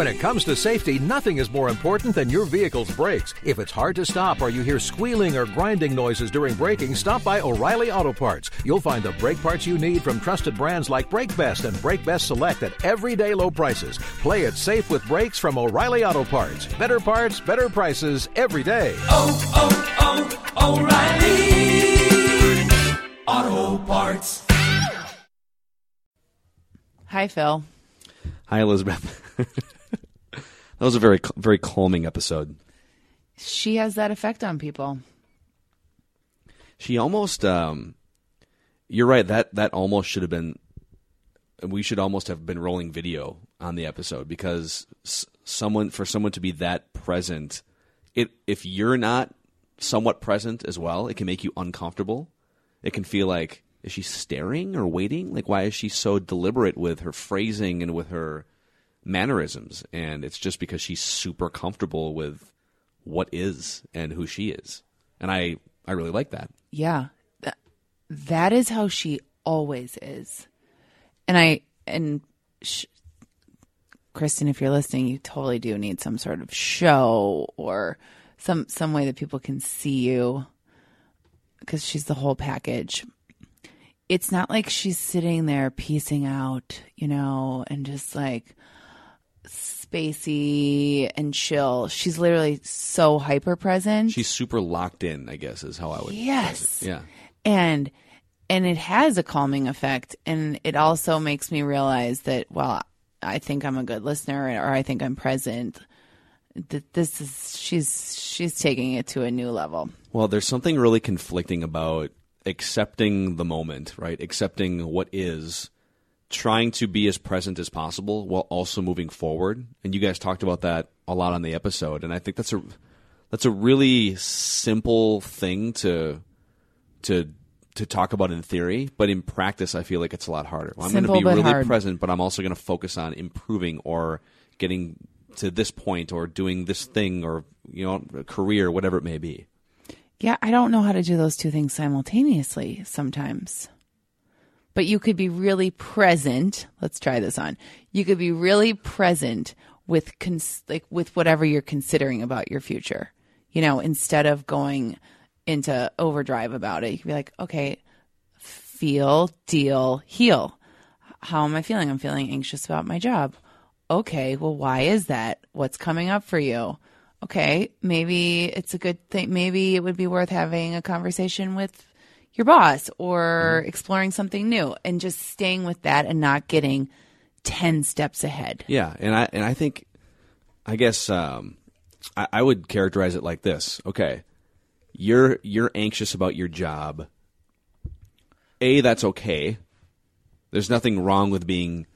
When it comes to safety, nothing is more important than your vehicle's brakes. If it's hard to stop or you hear squealing or grinding noises during braking, stop by O'Reilly Auto Parts. You'll find the brake parts you need from trusted brands like Brake Best and Brake Best Select at everyday low prices. Play it safe with brakes from O'Reilly Auto Parts. Better parts, better prices every day. Oh, oh, oh, O'Reilly Auto Parts. Hi, Phil. Hi, Elizabeth. that was a very, very calming episode. She has that effect on people. She almost, um, you're right. That that almost should have been. We should almost have been rolling video on the episode because someone for someone to be that present, it if you're not somewhat present as well, it can make you uncomfortable. It can feel like is she staring or waiting? Like why is she so deliberate with her phrasing and with her mannerisms? And it's just because she's super comfortable with what is and who she is. And I I really like that. Yeah. That, is how she always is. And I, and sh- Kristen, if you're listening, you totally do need some sort of show or some, some way that people can see you because she's the whole package. It's not like she's sitting there piecing out, you know, and just like spacey and chill. She's literally so hyper present. She's super locked in, I guess, is how I would. Yes. Yeah. and and it has a calming effect and it also makes me realize that well i think i'm a good listener or i think i'm present that this is she's she's taking it to a new level Well, there's something really conflicting about accepting the moment, right? Accepting what is, trying to be as present as possible while also moving forward. And you guys talked about that a lot on the episode, and I think that's a that's a really simple thing to to to talk about in theory, but in practice, I feel like it's a lot harder. Well, I'm going to be really hard. present, but I'm also going to focus on improving or getting to this point or doing this thing or you know a career, whatever it may be. yeah i don't know how to do those two things simultaneously sometimes but you could be really present let's try this on you could be really present with cons- like with whatever you're considering about your future you know instead of going into overdrive about it. You could be like okay feel deal heal. How am i feeling? I'm feeling anxious about my job. Okay well why is that? What's coming up for you? Okay maybe it's a good thing maybe it would be worth having a conversation with your boss or exploring something new and just staying with that and not getting 10 steps ahead Yeah, and I and I think, I guess um, I, I would characterize it like this. Okay, you're you're anxious about your job. A, that's okay. There's nothing wrong with being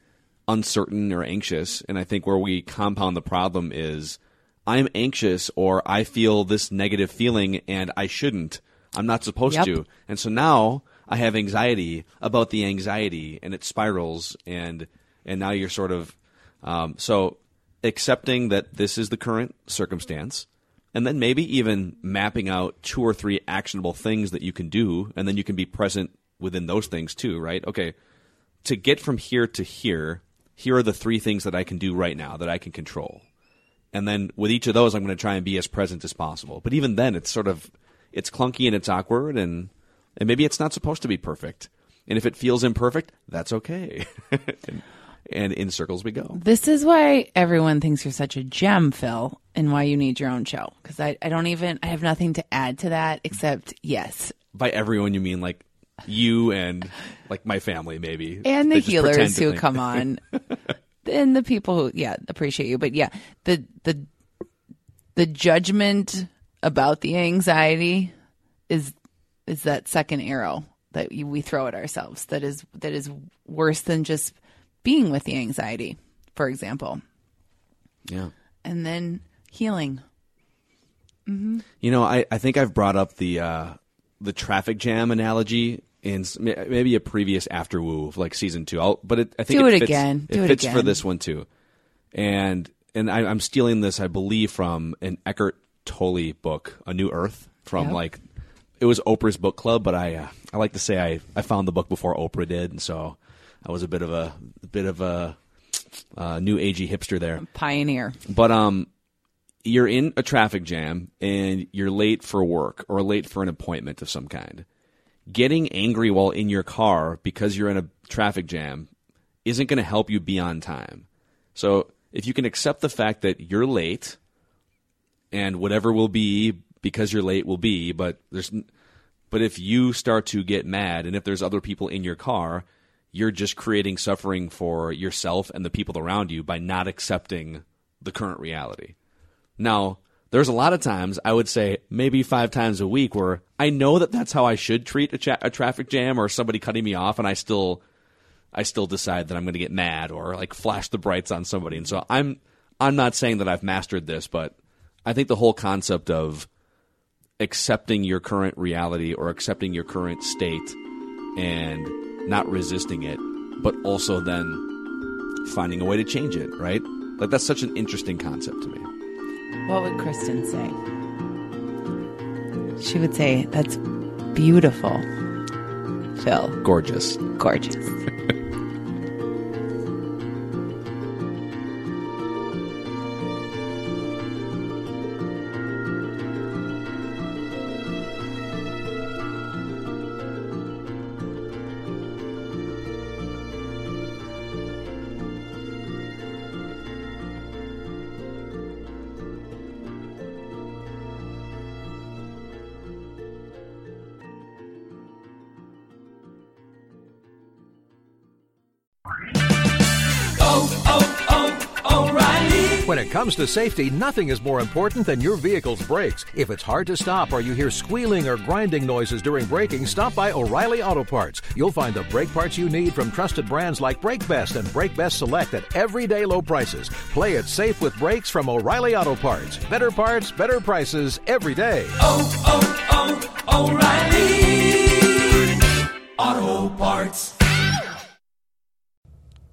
uncertain or anxious, and I think where we compound the problem is I'm anxious or I feel this negative feeling and I shouldn't. I'm not supposed Yep. to. And so now I have anxiety about the anxiety and it spirals and and now you're sort of um, so accepting that this is the current circumstance and then maybe even mapping out two or three actionable things that you can do and then you can be present within those things too right okay to get from here to here here are the three things that i can do right now that i can control and then with each of those i'm going to try and be as present as possible but even then it's sort of it's clunky and it's awkward and and maybe it's not supposed to be perfect and if it feels imperfect that's okay and, and in circles we go This is why everyone thinks you're such a gem, Phil, and why you need your own show. Because I, I don't even, I have nothing to add to that except yes. by everyone you mean like you and like my family maybe And the They just pretend healers who think- come on. and the people who, yeah, appreciate you. But yeah, the, the, the judgment about the anxiety is, is that second arrow that we throw at ourselves that is, that is worse than just being with the anxiety, for example. yeah And then healing. You know, I, I think I've brought up the uh, the traffic jam analogy in maybe a previous Afterwoo of like season two. I'll, but it, I think Do it fits, again. Do it fits for this one too. And and I, I'm stealing this, I believe, from an Eckhart Tolle book, A New Earth, from Yep. like it was Oprah's book club. But I uh, I like to say I, I found the book before Oprah did, and so I was a bit of a, a bit of a uh, new agey hipster there. Pioneer. But um, you're in a traffic jam and you're late for work or late for an appointment of some kind. Getting angry while in your car because you're in a traffic jam isn't going to help you be on time. So if you can accept the fact that you're late and whatever will be because you're late will be, but there's but if you start to get mad and if there's other people in your car, you're just creating suffering for yourself and the people around you by not accepting the current reality. Now, there's a lot of times I would say maybe five times a week where I know that that's how I should treat a, cha- a traffic jam or somebody cutting me off, and I still I still decide that I'm going to get mad or like flash the brights on somebody. And so I'm I'm not saying that I've mastered this, but I think the whole concept of accepting your current reality or accepting your current state and not resisting it, but also then finding a way to change it, right? Like that's such an interesting concept to me. What would Kristen say? She would say, That's beautiful. Phil. Gorgeous. Gorgeous. When it comes to safety, nothing is more important than your vehicle's brakes. If it's hard to stop or you hear squealing or grinding noises during braking, stop by O'Reilly Auto Parts. You'll find the brake parts you need from trusted brands like Brake Best and Brake Best Select at everyday low prices. Play it safe with brakes from O'Reilly Auto Parts. Better parts, better prices every day. oh, oh, oh, O'Reilly. Auto Parts.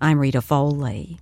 I'm Rita Foley.